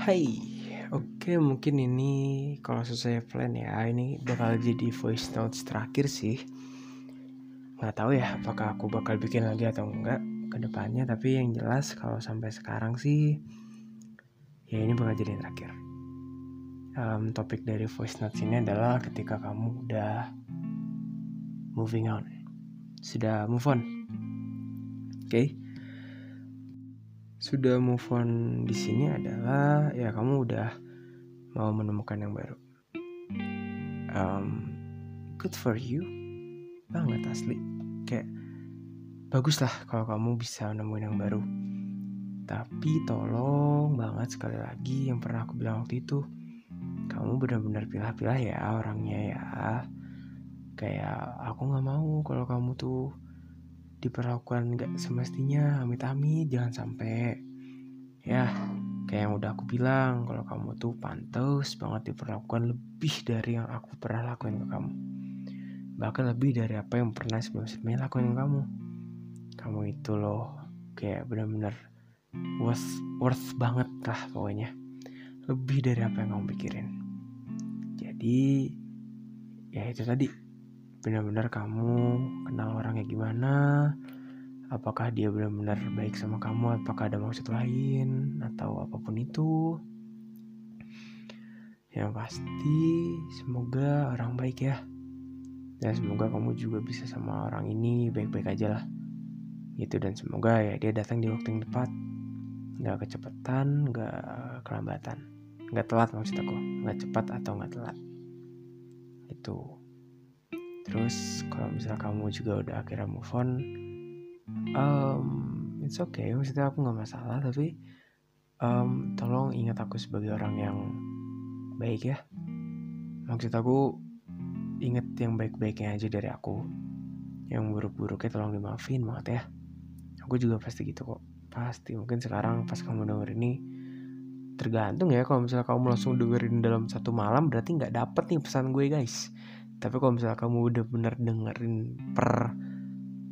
Hai, oke mungkin ini kalau sesuai plan ya ini bakal jadi voice notes terakhir sih. Nggak tahu ya apakah aku bakal bikin lagi atau enggak ke depannya. Tapi yang jelas kalau sampai sekarang sih ya ini bakal jadi yang terakhir. Um, topik dari voice notes ini adalah ketika kamu udah moving on, sudah move on, oke? Okay? Sudah move on di sini adalah ya kamu udah mau menemukan yang baru. Um, good for you banget asli. Kayak bagus lah kalau kamu bisa nemuin yang baru. Tapi tolong banget sekali lagi yang pernah aku bilang waktu itu, kamu benar-benar pilah-pilah ya orangnya ya. Kayak aku nggak mau kalau kamu tuh diperlakukan gak semestinya amit-amit jangan sampai. Ya kayak yang udah aku bilang kalau kamu tuh pantas banget diperlakukan lebih dari yang aku pernah lakuin ke kamu. Bahkan lebih dari apa yang pernah sebelum-sebelumnya lakuin ke kamu. Kamu itu loh kayak bener-bener worth worth banget lah pokoknya. Lebih dari apa yang kamu pikirin. Jadi ya itu tadi benar-benar kamu kenal orangnya gimana? Apakah dia benar-benar baik sama kamu? Apakah ada maksud lain? Atau apa pun itu? Yang pasti semoga orang baik ya. Dan semoga kamu juga bisa sama orang ini baik-baik aja lah. Gitu dan semoga ya dia datang di waktu yang tepat. Nggak kecepatan nggak kelambatan. Nggak telat maksud aku. Nggak cepat atau nggak telat. Itu terus kalau misalnya kamu juga udah akhirnya move on um, it's okay. Maksudnya aku nggak masalah tapi um, tolong ingat aku sebagai orang yang baik ya. Maksud aku inget yang baik-baiknya aja dari aku. Yang buruk-buruknya tolong dimaafin banget ya. Aku juga pasti gitu kok. Pasti. Mungkin sekarang pas kamu denger ini tergantung ya. Kalau misalnya kamu langsung dengerin dalam satu malam berarti nggak dapet nih pesan gue guys tapi kalau misalnya kamu udah bener dengerin per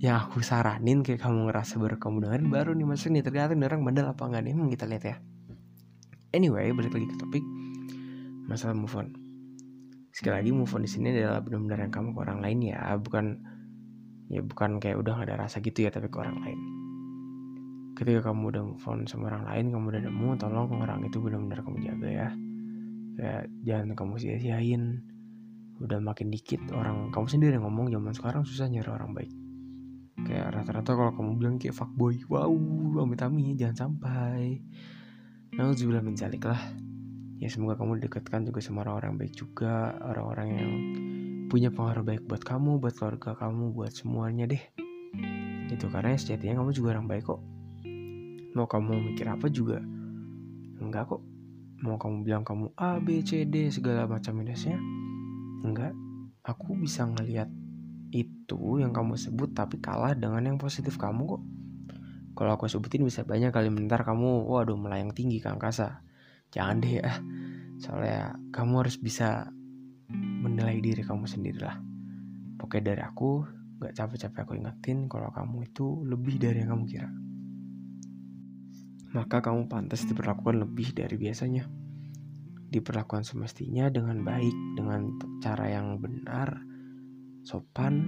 yang aku saranin kayak kamu ngerasa baru kamu dengerin baru nih maksudnya nih tergantung orang bandel apa enggak nih? Emang kita lihat ya. Anyway balik lagi ke topik masalah move on. Sekali lagi move on di sini adalah benar-benar yang kamu ke orang lain ya. Bukan ya bukan kayak udah gak ada rasa gitu ya tapi ke orang lain. Ketika kamu udah move on sama orang lain kamu udah nemu tolong orang itu benar-benar kamu jaga ya. Kayak jangan kamu sia-siain udah makin dikit orang kamu sendiri yang ngomong zaman sekarang susah nyari orang baik. Kayak rata-rata kalau kamu bilang kayak fuckboy wow amit amit jangan sampai. Nah juga menjalik lah. Ya semoga kamu dekatkan juga sama orang-orang baik juga orang-orang yang punya pengaruh baik buat kamu buat keluarga kamu buat semuanya deh. Itu karena sejatinya kamu juga orang baik kok. Mau kamu mikir apa juga enggak kok. Mau kamu bilang kamu A B C D segala macam minusnya Enggak, aku bisa ngelihat itu yang kamu sebut tapi kalah dengan yang positif kamu kok. Kalau aku sebutin bisa banyak kali bentar kamu waduh melayang tinggi ke angkasa. Jangan deh ya. Soalnya kamu harus bisa menilai diri kamu sendiri lah. Pokoknya dari aku gak capek-capek aku ingetin kalau kamu itu lebih dari yang kamu kira. Maka kamu pantas diperlakukan lebih dari biasanya diperlakukan semestinya dengan baik, dengan cara yang benar, sopan,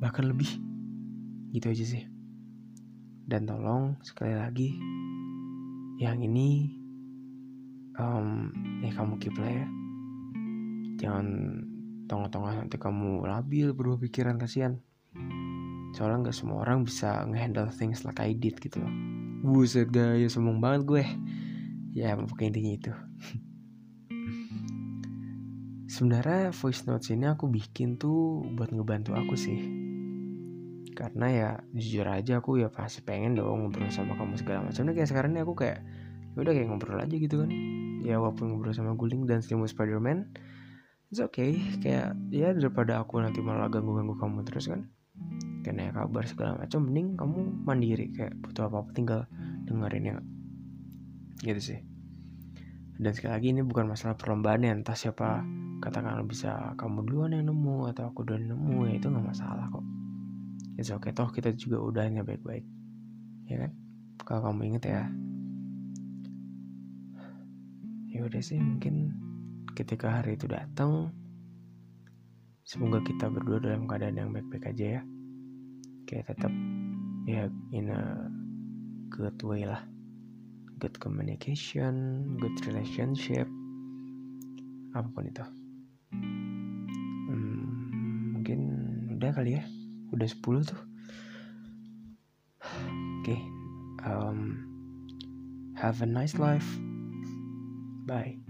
bahkan lebih. Gitu aja sih. Dan tolong sekali lagi, yang ini um, ya kamu keep lah ya. Jangan tengah-tengah nanti kamu labil berubah pikiran kasihan. Soalnya nggak semua orang bisa ngehandle things like I did gitu loh. Buset gaya sombong banget gue. Ya pokoknya intinya itu. Sebenarnya voice notes ini aku bikin tuh buat ngebantu aku sih. Karena ya jujur aja aku ya pasti pengen dong ngobrol sama kamu segala macam. Nah kayak sekarang ini aku kayak ya udah kayak ngobrol aja gitu kan. Ya walaupun ngobrol sama guling dan selimut Spiderman it's okay. Kayak ya daripada aku nanti malah ganggu ganggu kamu terus kan. Karena ya kabar segala macam mending kamu mandiri. Kayak butuh apa apa tinggal dengerin ya. Gitu sih dan sekali lagi ini bukan masalah perlombaan ya. Entah siapa katakan bisa kamu duluan yang nemu atau aku duluan yang nemu. Ya itu nggak masalah kok. It's okay toh kita juga udahnya baik-baik. Ya kan? Kalau kamu inget ya. Ya udah sih mungkin ketika hari itu datang semoga kita berdua dalam keadaan yang baik-baik aja ya. Kayak tetap ya in a good way lah good communication good relationship apa pun itu. Hmm, mungkin udah kali ya udah 10 tuh. Oke okay. um, have a nice life. Bye